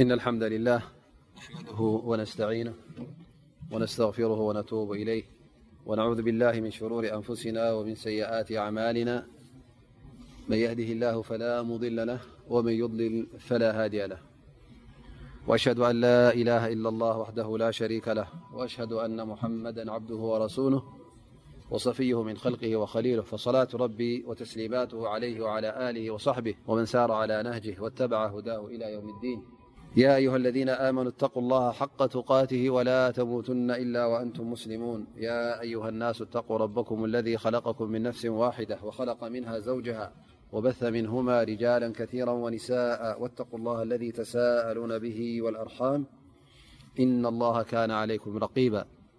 إن الحمد لله نحمده ونستعينه ونستغفره ونتوب إليه ونعوذ بالله من شرور أنفسنا ومن سيئات أعمالنا من يهده الله فلا مضل له ومن يضلل فلا هادي له وأشهد أن لا إله إلا الله وحده لا شريك له وأشهد أن محمدا عبده ورسوله وصفيه من خلقه وخليله فصلاة ربي وتسليماته عليه وعلى آله وصحبه ومن سار على نهجه واتبع هداه إلى يوم الدين يا يها الذين آمنو اتقوا الله حق اته ولا تموتن إلا وأنتم مسلمونيا ا الناس اتقوا ربكم الذي خلقم م نفس وادةوخلقمنها زوجها وب منهما رجالا كثيرا ونساءا واتقواالله الذي تسالن به والأرحامإناللهكا عليكمريا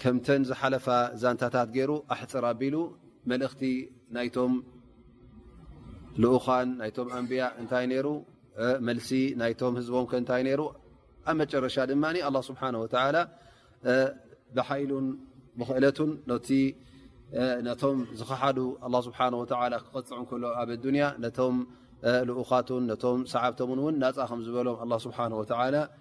ከምተን ዝሓለፋ ዛንታታት ገይሩ ኣሕፅር ኣቢሉ መልእኽቲ ናይቶም ልኡኻን ናይቶም ኣንብያ እንታይ ነይሩ መልሲ ናይቶም ህዝቦም ከእንታይ ነይሩ ኣብ መጨረሻ ድማ ኣላ ስብሓን ወተላ ብሓይሉን ብክእለቱን ነቲ ነቶም ዝኸሓዱ ኣላ ስብሓን ወተላ ክቐፅዑ ከሎ ኣብ ኣዱንያ ነቶም ልኡኻቱን ነቶም ሰዓብቶምን እውን ናፃ ከም ዝበሎም ኣላ ስብሓን ወተላ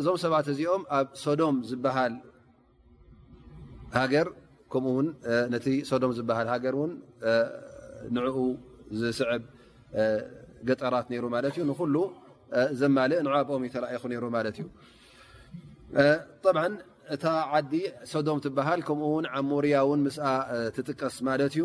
እዞም ሰባት እዚኦም ኣብ ሶዶም ዝበሃል ሃገር ከምኡ ውን ነቲ ሶዶም ዝበሃል ሃገር ውን ንኡ ዝስዕብ ገጠራት ነይሩ ማለት እዩ ንኩሉ ዘማልእ ን ኣብኦም ዩ ተላኢኹ ነይሩ ማለት እዩ ብ እታ ዓዲ ሶዶም ትበሃል ከምኡ ውን ዓሞርያ ውን ምስ ትጥቀስ ማለት እዩ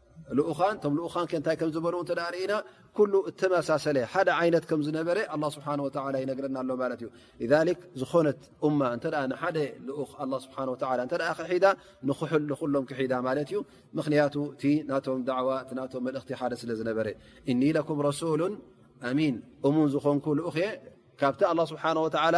ልኡኻን እቶም ልኡኻን ከ እንታይ ከም ዝበልዎ እንተ ርኢና ኩሉ እተመሳሰለ ሓደ ዓይነት ከም ዝነበረ ኣላ ስብሓን ወተላ ይነግረና ኣሎ ማለት እዩ ሊክ ዝኾነት እማ እንተ ንሓደ ልኡኽ ኣላ ስብሓን ወላ እንተ ክሒዳ ንክሕል ንኩሎም ክሒዳ ማለት እዩ ምኽንያቱ እቲ ናቶም ዳዕዋ እቲ ናቶም መልእኽቲ ሓደ ስለ ዝነበረ እኒ ለኩም ረሱሉን ኣሚን እሙን ዝኾንኩ ልኡኽ እየ ካብቲ ኣላ ስብሓን ወተላ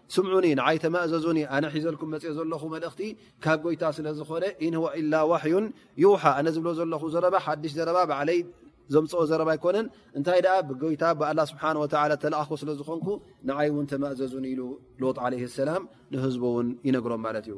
ስምዑኒ ንዓይ ተማእዘዙኒ ኣነ ሒዘልኩም መፅ ዘለኹ መልእኽቲ ካብ ጎይታ ስለ ዝኾነ ኢንዋ ኢላ ዋሕዩን ይውሓ ኣነ ዝብሎ ዘለኹ ዘረባ ሓድሽ ዘረባ ባዕለይ ዘምፅኦ ዘረባ ኣይኮነን እንታይ ደኣ ብጎይታ ብኣላ ስብሓን ወተላ ተለኣኽኩ ስለ ዝኾንኩ ንዓይ እውን ተማእዘዙኒ ኢሉ ሎጥ ዓለ ሰላም ንህዝቡ እውን ይነግሮም ማለት እዩ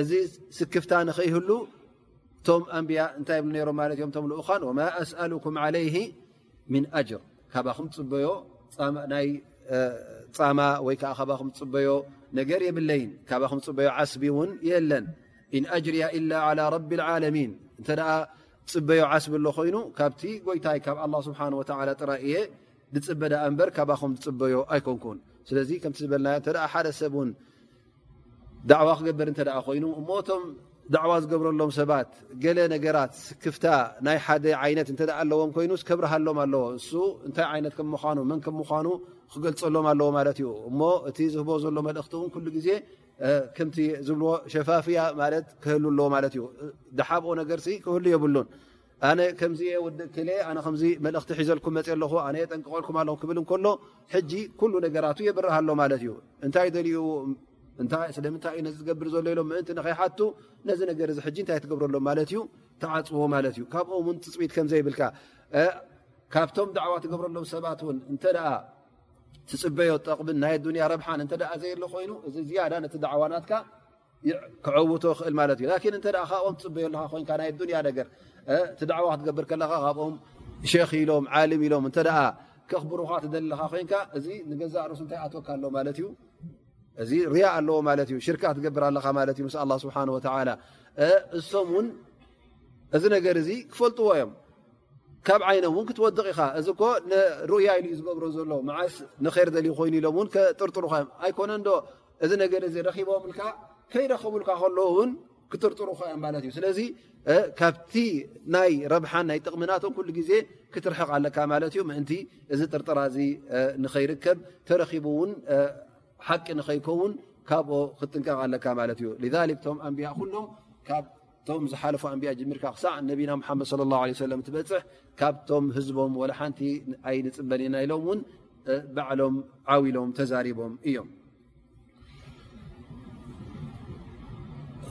እዚ ስክፍታ ንክይህሉ እቶም ኣንብያ እንታይ ብ ሮም ማት እ ቶም ልኡኻን ወማ ኣስኣሉኩም ለይ ምን ኣጅር ካባኹም ፅበዮ ናይ ፃማ ወይ ከዓ ካባኹም ፅበዮ ነገር የብለይን ካባኹም ፅበዮ ዓስቢ እውን የለን ን ኣጅርያ ኢላ ላ ረቢ ዓለሚን እንተ ፅበዮ ዓስቢ ኣሎ ኮይኑ ካብቲ ጎይታይ ካብ ኣላ ስብሓን ወ ጥራይ እየ ዝፅበ ዳኣ እምበር ካባኹም ዝፅበዮ ኣይኮንኩን ስለዚ ከምቲ ዝበልና እተ ሓደ ሰብ ን ዳዕዋ ክገብር እንተ ኮይኑ እሞ እቶም ዳዕዋ ዝገብረሎም ሰባት ገለ ነገራት ክፍታ ናይ ሓደ ዓይነት እተ ኣለዎም ኮይኑ ከብርሃሎም ኣለዎ እሱ እንታይ ዓይነት ከም ምኑ መን ከም ምኑ ክገልፀሎም ኣለዎ ማለት እዩ እሞ እቲ ዝህቦ ዘሎ መልእኽቲ እውን ኩሉ ግዜ ከምቲ ዝብልዎ ሸፋፍያ ማለት ክህል ኣለዎ ማለት እዩ ድሓብኦ ነገር ክህሉ የብሉን ኣነ ከምዚ እየ ወዲ እከለ ኣነ ከምዚ መልእኽቲ ሒዘልኩም መፅ ኣለኹ ኣነ የጠንቅቐልኩም ኣለኹ ክብል እንከሎ ሕጂ ኩሉ ነገራቱ የብርህ ኣሎ ማለት እዩ እንታይ ደልዩ ስለምንታይ እዩ ነዚ ዝገብር ዘሎ ኢሎም ምእንቲ ንኸይሓቱ ነዚ ነገር እዚ ሕጂ እንታይ ትገብረሎም ማለት እዩ ተዓፅዎ ማለት እዩ ካብኦም እውን ትፅቢት ከም ዘይብልካ ካብቶም ዳዕዋ ትገብረሎም ሰባት እውን እንተ ትፅበዮ ጠቕብን ናይ ኣዱንያ ረብሓን እንተ ዘየለ ኮይኑ እዚ ዝያዳ ነቲ ዳዕዋናትካ ክዕውቶ ክእል ማት እዩ ን እተ ካብኦም ትፅበዮ ኣለካ ኮይ ናይ ኣዱኒያ ነገር እቲ ዳዕዋ ክትገብር ከለካ ካብኦም ክ ኢሎም ዓሊም ኢሎም እተ ከኽብሩካ ትደልኻ ኮይንካ እዚ ንገዛእ ርእሱ እንታይ ኣትወካ ኣሎ ማለት እዩ እዚ ርያ ኣለዎ ማለት እዩ ሽርካ ክትገብር ኣለካ ማለት እዩ ምስ ኣላ ስብሓን ወተላ እሶም እውን እዚ ነገር እዚ ክፈልጥዎ እዮም ካብ ዓይኖም እውን ክትወድቕ ኢኻ እዚ እኮ ንሩእያ ኢሉ ዩ ዝገብሮ ዘሎ መዓስ ንከር ደልዩ ኮይኑ ኢሎም እውን ጥርጥሩካ እዮም ኣይኮነንዶ እዚ ነገር እዚ ረኺቦምልካ ከይረኽብልካ ከለዉ እውን ክጥርጥሩ ኸ እዮም ማለት እዩ ስለዚ ካብቲ ናይ ረብሓን ናይ ጥቕሚናቶም ኩሉ ግዜ ክትርሕቕ ኣለካ ማለት እዩ ምእንቲ እዚ ጥርጥራ እዚ ንኸይርከብ ተረኺቡ እውን ሓቂ ንኸይከውን ካብኡ ክትጥንቀቕ ኣለካ ማለት እዩ ቶም ኣንብያ ኩሎም እቶም ዝሓለፉ ኣንቢያ ጅሚርካ ክሳዕ ነቢና ሓመድ ለ ላ ሰለ ትበፅሕ ካብቶም ህዝቦም ወላ ሓንቲ ኣይንፅበን ኢና ኢሎም እውን ባዕሎም ዓው ኢሎም ተዛሪቦም እዮም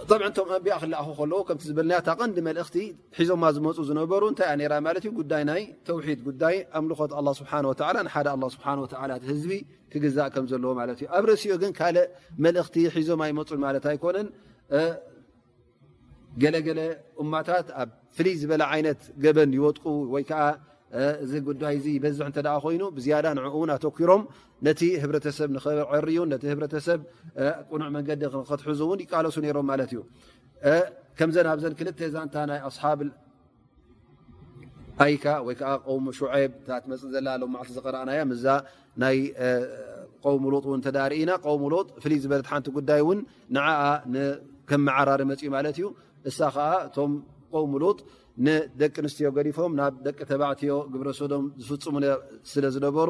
ብ ቶም ኣንቢያ ክለኣኹ ከለዎ ከምቲ ዝበልናያ እታ ቀንዲ መልእኽቲ ሒዞማ ዝመፁ ዝነበሩ እንታይ እያ ራ ማለት እዩ ጉዳይ ናይ ተውሒድ ጉዳይ ኣምልኾት ኣላ ስብሓን ወላ ንሓደ ኣላ ስብሓን ወላ እቲ ህዝቢ ክግዛእ ከም ዘለዎ ማለት እዩ ኣብ ርእሲኡ ግን ካልእ መልእኽቲ ሒዞም ኣይመፁን ማለት ኣይኮነን ገለገለ እማታት ኣብ ፍልይ ዝበለ ዓይነት ገበን ይወጥቁ ወይ ከዓ እዚ ጉዳይ ዚ ይበዝሕ እተ ኮይኑ ብዝያዳ ንኡ ውን ኣተኪሮም ነቲ ህብረተሰብ ንኸዕርዩን ነቲ ህብረተሰብ ቁኑዕ መንገዲ ከትሕዙ ውን ይቃለሱ ነሮም ማለት እዩ ከምዘ ኣብዘ ክልተ ዛንታ ናይ ኣሓ ኣይካ ወይ ከዓ ቆውሚ ሹዔብ ትመፅእ ዘላ ሎ መዓልቲ ዝቀረኣናያ ምዛ ናይ ቆውሚ ሎጥ እውን ተዳርእና ቆውሚ ሎጥ ፍልይ ዝበለት ሓንቲ ጉዳይ እውን ንዓ ከም መዓራሪ መፅኡ ማለት እዩ እሳ ከዓ እቶም ቆውሚ ሎጥ ንደቂ ኣንስትዮ ገዲፎም ናብ ደቂ ተባዕትዮ ግብረሶዶም ዝፍፅሙ ስለ ዝነበሩ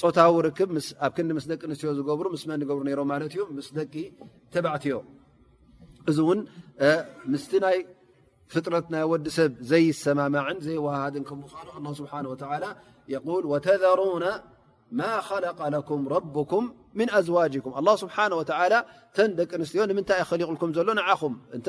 ፆታዊ ርክብ ኣብ ክንዲ ምስ ደቂ ኣንስትዮ ዝገብሩ ምስ መን ይገብሩ ነሮም ማለት እዩ ምስ ደቂ ተባዕትዮ እዚ እውን ምስቲ ናይ ፍጥረት ናይ ወዲ ሰብ ዘይሰማማዕን ዘይወሃሃድን ከም ምኑ ኣላ ስብሓን ወተላ የል ወተዘሩና ማ ኸለቀ ለኩም ረብኩም ምን ኣዝዋጅኩም ኣላ ስብሓን ወተላ እተን ደቂ ኣንስትዮ ንምንታይ ይኸሊቕልኩም ዘሎ ንዓኹም እንተ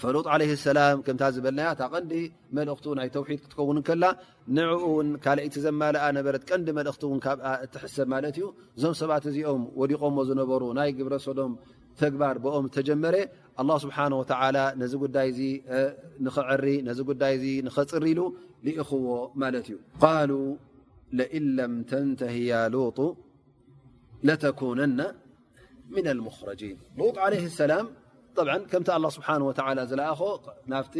ፈሉጥ ዓለህ ሰላም ከምታ ዝበልናያ እታ ቀንዲ መልእኽቱ ናይ ተውሒድ ክትከውን ከላ ንዕኡ እውን ካልይቲ ዘማልኣ ነበረት ቀንዲ መልእኽቲ እውን ካብ እትሕሰብ ማለት እዩ እዞም ሰባት እዚኦም ወዲቖሞ ዝነበሩ ናይ ግብረ ሶዶም ተግባር ብኦም እተጀመረ ኣላ ስብሓን ወተዓላ ነዚ ጉዳይ እዚ ንኽዕሪ ነዚ ጉዳይ እዚ ንኸፅሪ ኢሉ ልእኽዎ ማለት እዩ ቃሉ ለኢን ለም ተንተሂያ ሉጡ ለተኩነና ምን ኣልሙኽረጂን ሉጥ ዓለይህ ሰላም ብዓ ከምቲ ኣላ ስብሓን ወተዓላ ዝለኣኾ ናብቲ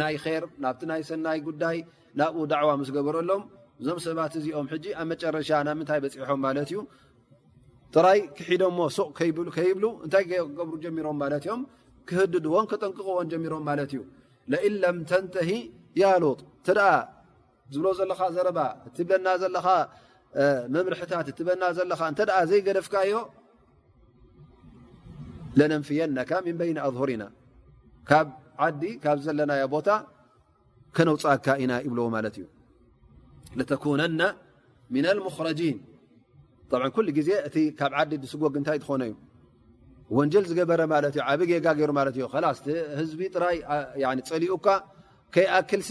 ናይ ኼር ናብቲ ናይ ሰናይ ጉዳይ ናብኡ ዳዕዋ ምስ ገበረሎም እዞም ሰባት እዚኦም ሕጂ ኣብ መጨረሻ ናብ ምንታይ በፂሖም ማለት እዩ ጥራይ ክሒዶሞ ሱቕ ከይብሉ እንታይ ገብሩ ጀሚሮም ማለት እዮም ክህድድዎን ከጠንቅቕዎን ጀሚሮም ማለት እዩ ለኢን ለም ተንተሂ ያ ሉጥ ተደኣ ዝብሎ ዘለኻ ዘረባ እትብለና ዘለኻ መምርሕታት እትበና ዘለኻ እተ ዘይገደፍካዮ ለነንፍየነካ ምን በይኒ ኣظሁሪና ካብ ዓዲ ካብ ዘለናዮ ቦታ ከነውፅእካ ኢና ይብልዎ ማለት እዩ ለተኩነና ምና ልሙክረጂን ኩሉ ግዜ እቲ ካብ ዓዲ ዝስጎግ እንታይ ትኾነ እዩ ወንጀል ዝገበረ ማለት እዩ ዓብ ጌጋ ገይሩ ማለት እዩ ላስ ህዝቢ ጥራይ ፀሊኡካ ከይኣክልሲ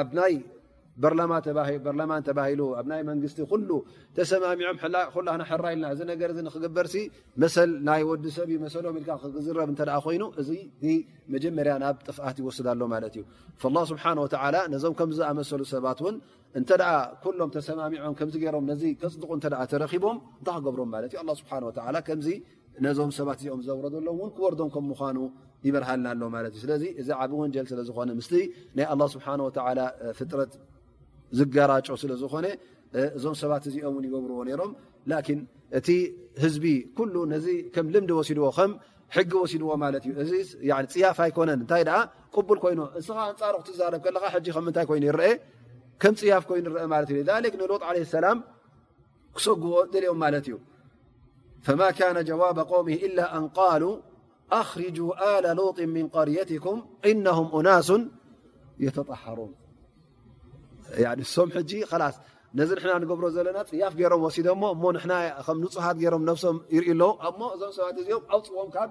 ኣብ ናይ በርላማ በርላማን ተባሂሉ ኣብ ናይ መንግስቲ ኩሉ ተሰማሚዖም ኩላና ሕራይ ኢልና እዚ ነገር እዚ ንክግበርሲ መሰል ናይ ወዲ ሰብ መሰሎም ኢልካ ክዝረብ እንተ ኮይኑ እዚ መጀመርያ ናብ ጥፍኣት ይወስድ ኣሎ ማለት እዩ ላ ስብሓን ወተላ ነዞም ከም ዝኣመሰሉ ሰባት እውን እንተ ኩሎም ተሰማሚዖም ከምዚ ገይሮም ነዚ ከፅድቁ እተ ተረኪቦም እንታይ ክገብሮም ማለት እዩ ስብሓ ወላ ከምዚ ነዞም ሰባት እዚኦም ዘውረደሎም እውን ክወርዶም ከም ምኳኑ ይበርሃልና ኣሎ ማለት እዩ ስለዚ እዚ ዓብ ወንጀል ስለ ዝኾነ ምስ ናይ ኣላ ስብሓን ወተላ ፍጥረት ዝገራጮ ስለ ዝኾነ እዞም ሰባት እዚኦም ውን ይገብርዎ ነይሮም ላኪን እቲ ህዝቢ ኩሉ ነዚ ከም ልምዲ ወሲድዎ ከም ሕጊ ወሲድዎ ማለት እዩ እዚ ፅያፍ ኣይኮነን እንታይ ደኣ ቅቡል ኮይኑ እስኻ ኣንፃሩ ክትዛረብ ከለካ ሕጂ ከምንታይ ኮይኑ ይረአ ከም ፅያፍ ኮይኑ ይረአ ማለት እዩ ክ ንሎጥ ለ ሰላም ክሰጉዎ ደልኦም ማለት እዩ ፈማ ካነ ጀዋባ ቆሚ ኢላ ኣን ቃሉ ኣኽርጁ ኣላ ሎጢ ምን ቃርየትኩም እነም ኡናሱ የተጣሃሩን ሶም ሕጂ ላስ ነዚ ንሕና ንገብሮ ዘለና ፅያፍ ገይሮም ወሲዶሞ እሞ ንና ከም ንፁሃት ገይሮም ነብሶም ይርእዩ ኣለዉ ኣሞ እዞም ሰባት እዚኦም ኣውፅዎም ካብ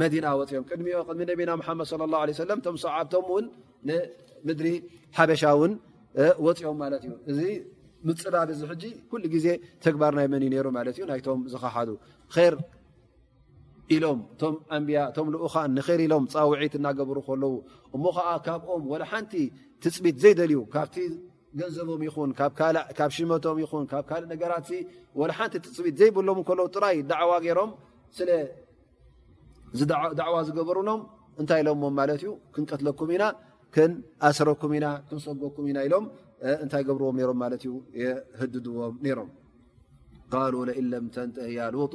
መዲና ወፅኦም ቅድሚ ቅድሚ ነቢና ሓመድ ለ ላ ለ ሰለም ቶም ሰዓብቶም ውን ንምድሪ ሓበሻ ውን ወፅኦም ማለት እዩ እዚ ምፅባብ እዚ ሕጂ ኩሉ ግዜ ተግባር ናይ መን ዩ ነይሩ ማለት እዩ ናይቶም ዝኸሓዱ ር ኢሎም እቶም ኣንብያ እቶም ልኡኻ ንር ኢሎም ፃውዒት እናገብሩ ከለዉ እሞ ከዓ ካብኦም ወላ ሓንቲ ትፅቢት ዘይደልዩ ካብቲ ገንዘቦም ይኹን ካብ ሽመቶም ይኹን ካብ ካልእ ነገራት ወላ ሓንቲ ትፅቢት ዘይብሎም ከለዉ ጥራይ ዳዕዋ ገይሮም ስለ ዳዕዋ ዝገበሩሎም እንታይ ኢሎሞ ማለት እዩ ክንቀትለኩም ኢና ክንኣስረኩም ኢና ክንሰጎኩም ኢና ኢሎም እንታይ ገብርዎም ነሮም ማለት እዩ የህድድዎም ነይሮም ቃሉ ለኢለም ተንተህያ ልጡ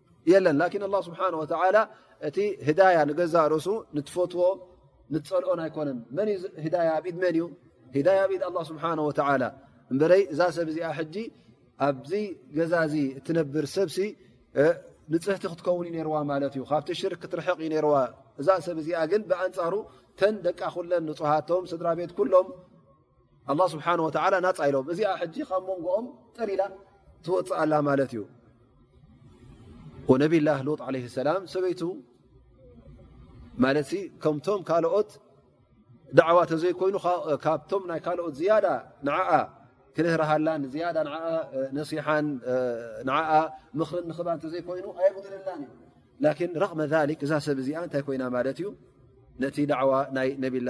የለን ላኪን ኣላ ስብሓን ወተላ እቲ ህዳያ ንገዛ ርእሱ ንትፈትዎ ንፀልኦን ኣይኮነን መን ዩ ህዳያ ኣብ ኢድ መን እዩ ህዳያ ኣብ ኢድ ኣላ ስብሓን ወተላ እበረይ እዛ ሰብ እዚኣ ሕጂ ኣብዚ ገዛ እዚ እትነብር ሰብሲ ንፅህቲ ክትከውን ዩ ነርዋ ማለት እዩ ካብቲ ሽርክ ክትርሕቕ ዩ ነርዋ እዛ ሰብ እዚኣ ግን ብኣንፃሩ ተን ደቃ ኩለን ንፅሃቶም ስድራ ቤት ኩሎም ኣላ ስብሓን ወተላ ናፃ ኢሎም እዚኣ ሕጂ ካብ መንጎኦም ጠሊላ ትወፅእ ኣላ ማለት እዩ ነብላ ሎጥ ለ ሰላም ሰበይቱ ማለት ከምቶም ካልኦት ዳዕዋ እተዘይኮይኑ ካብቶም ናይ ካልኦት ዝያዳ ንዓ ክልህርሃላን ዝያዳ ን ነስሓን ን ምኽርን ንኽባ እተዘይኮይኑ ኣይጉድልላን እዩ ላን ረቕመ ሊክ እዛ ሰብ እዚኣ እንታይ ኮይና ማለት እዩ ነቲ ዳዕዋ ናይ ነብላ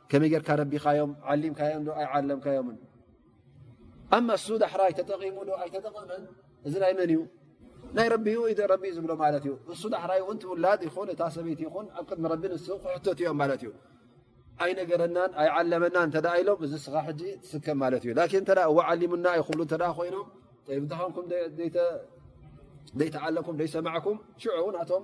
ከመይ ጌርካ ረቢኻዮም ዓሊምካዮም ዶ ኣይዓለምካዮምን ኣማ እሱ ዳሕራይ ተጠቒሙ ዶ ኣይተጠቐመን እዚ ናይ መን እዩ ናይ ረቢ ረቢ እዩ ዝብሎ ማለት እዩ እሱ ዳሕራይ እውን ትውላድ ይኹን እታ ሰበይቲ ይኹን ኣብ ቅድሚ ረቢ ንስ ክሕተት እዮም ማለት እዩ ኣይነገረናን ኣይዓለመናን እተ ኢሎም እዚ ስኻ ሕጂ ትስከም ማለት እዩ ላኪን እተ እዋ ዓሊሙና ዩ ክብሉ እተ ኮይኖም ብታኸንኩም ዘይተዓለኩም ዘይሰማዕኩም ሽዑ ናቶም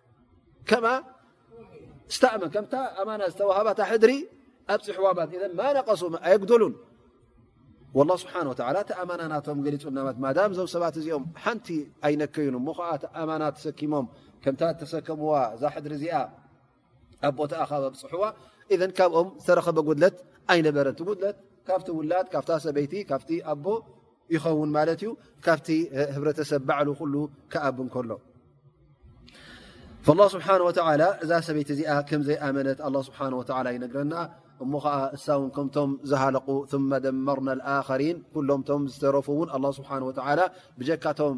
ድሪ ኣብፅሕዋ ነቀሱ ኣየግደሉን له ስብሓ ኣማና ናቶም ገሊፁ ዞም ሰባት እዚኦም ሓንቲ ኣይነከዩን እሞ ከዓ ኣማና ተሰኪሞም ከም ተሰከምዋ እዛ ሕድሪ እዚኣ ኣብ ቦታ ካብ ኣብፅሕዋ ካብኦም ዝተረከበ ጉድለት ኣይነበረን ጉድለት ካብቲ ውላድ ካብ ሰበይቲ ካብ ኣቦ ይኸውን ማለት እዩ ካብቲ ህብረተሰብ ባዕሉ ኩሉ ክኣብ ከሎ ላ ስብሓን ወተላ እዛ ሰበይቲ እዚኣ ከምዘይኣመነት ኣ ስብሓን ወላ ይነግረና እሞ ከዓ እሳ ውን ከምቶም ዝሃለቁ መ ደመርና ኣኸሪን ኩሎምቶም ዝተረፉ እውን ስብሓ ወላ ብጀካቶም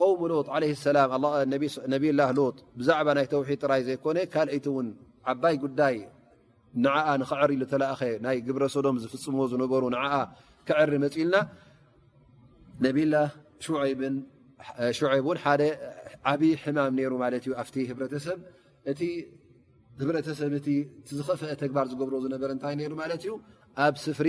ቆውሙ ሉጥ ዓለይሂ ሰላም ነብዩላህ ሉጥ ብዛዕባ ናይ ተውሒድ ጥራይ ዘይኮነ ካልእቲ እውን ዓባይ ጉዳይ ንዓኣ ንኸዕሪ ዝተላእኸ ናይ ግብረ ሶዶም ዝፍፅምዎ ዝነበሩ ንዓኣ ክዕሪ መፂኡልና ነብዩላህ ሹዐይብን ሹዐይብ እውን ሓደ ዓብዪ ሕማም ነይሩ ማለት እዩ ኣብቲ ህብረተሰብ እቲ ህብረተሰብ እቲ እቲ ዝኸፍአ ተግባር ዝገብሮ ዝነበረ እንታይ ነይሩ ማለት እዩ ኣብ ስፍሪ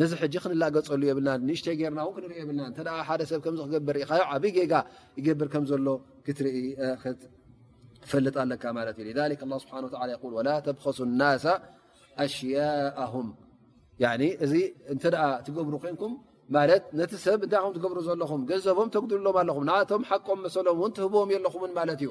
ነዚ ሕጂ ክንላገፀሉ የብልናን ንእሽተይ ገርና ውን ክንሪኦ የብልና እተ ሓደ ሰብ ከምዚ ክገብር ርኢኻዮ ዓብይ ጌጋ ይገብር ከም ዘሎ ክትፈልጥ ኣለካ ማለት እዩ ስብሓ ይል ወላ ተብከሱ ናሳ ኣሽያእም እዚ እንተ ትገብሩ ኮንኩም ማለት ነቲ ሰብ እንታይ ከም ትገብሩ ዘለኹም ገንዘቦም ተጉድልሎም ኣለኹም ንኣቶም ሓቆም መሰሎም ውን ትህብዎም የለኹምን ማለት እዩ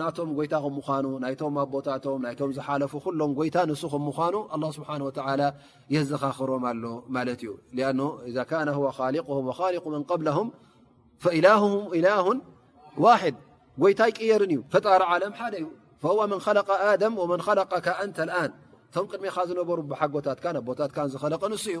ናቶም ጎይታ ም ምኑ ናይቶም ኣቦታቶም ናይቶም ዝሓለፉ ኩሎም ጎይታ ንሱ ም ምኑ ኣ ስብሓ የዘኻኽሮም ኣሎ ማለት እዩ እ ካ መን ብ ላን ዋድ ጎይታ ኣይቅየርን እዩ ፈጣሪ ዓለም ሓደ እዩ መን ኣም መን ን እቶም ቅድሜኻ ዝነበሩ ብሓጎታትካ ኣቦታትካ ዝኸለቀ ንሱ እዩ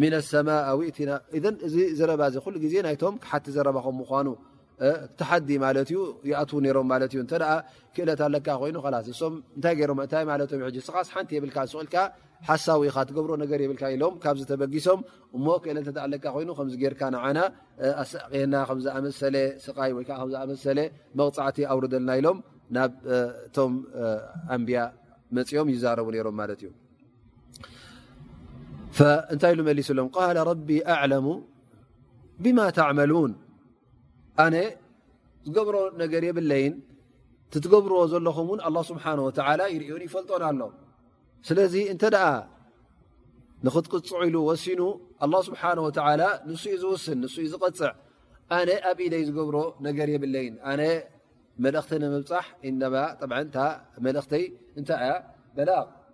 ن الሰማء وእትና እዚ ዘረባ እ ኩሉ ግዜ ናይቶም ክሓቲ ዘረባ ከ ምኳኑ ተሓዲ ማለት ዩ ይኣት ነሮም ማለት ዩ እተ ክእለት ኣለካ ኮይኑ ሶም እታይ ሮም እታይ ማለቶ ስኻስ ሓንቲ የብልካ ስቁኢልካ ሓሳዊ ኢኻ ትገብሮ ነገር የብልካ ኢሎም ካብዚ ተበጊሶም እሞ ክእለት እ ኣለካ ኮይኑ ከ ጌርካ ንዓና ኣሳቅየና ከዝኣመሰለ ስቃይ ወይዓ ዝኣመሰለ መቕፃዕቲ ኣውርደልና ኢሎም ናብቶም ኣንብያ መፅኦም ይዛረቡ ነሮም ማለት እዩ እንታይ ኢሉ መሊሱሎም ቃል ረቢ ኣዕለሙ ብማ ተዕመሉን ኣነ ዝገብሮ ነገር የብለይን ትትገብርዎ ዘለኹም እውን ኣላ ስብሓን ወተላ ይርኦን ይፈልጦን ኣሎ ስለዚ እንተ ደኣ ንኽትቅፅዑ ኢሉ ወሲኑ ኣላ ስብሓን ወተላ ንሱ እዩ ዝውስን ንሱ እዩ ዝቐፅዕ ኣነ ኣብ ኢደይ ዝገብሮ ነገር የብለይን ኣነ መልእኽቲ ንምብፃሕ እነባ ብ እታ መልእኽተይ እንታይ እያ በላቕ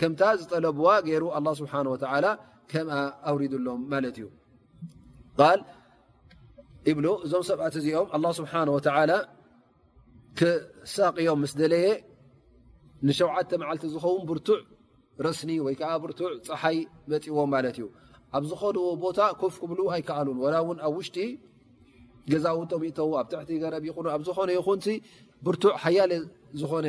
ከምታ ዝጠለብዋ ገይሩ ኣላ ስብሓን ወተላ ከም ኣውሪድሎም ማለት እዩ ል ይብሉ እዞም ሰብኣት እዚኦም ኣላ ስብሓን ወተላ ክሳቅዮም ምስ ደለየ ንሸውዓተ መዓልቲ ዝኸውን ብርቱዕ ረስኒ ወይ ከዓ ብርቱዕ ፀሓይ መፅዎም ማለት እዩ ኣብ ዝኸድዎ ቦታ ኮፍ ክብሉ ኣይከኣሉን ወላ እውን ኣብ ውሽጢ ገዛውቶም ይእተዉ ኣብ ትሕቲ ገረብ ይኹኑ ኣብ ዝኾነ ይኹን ብርቱዕ ሓያለ ዝኾነ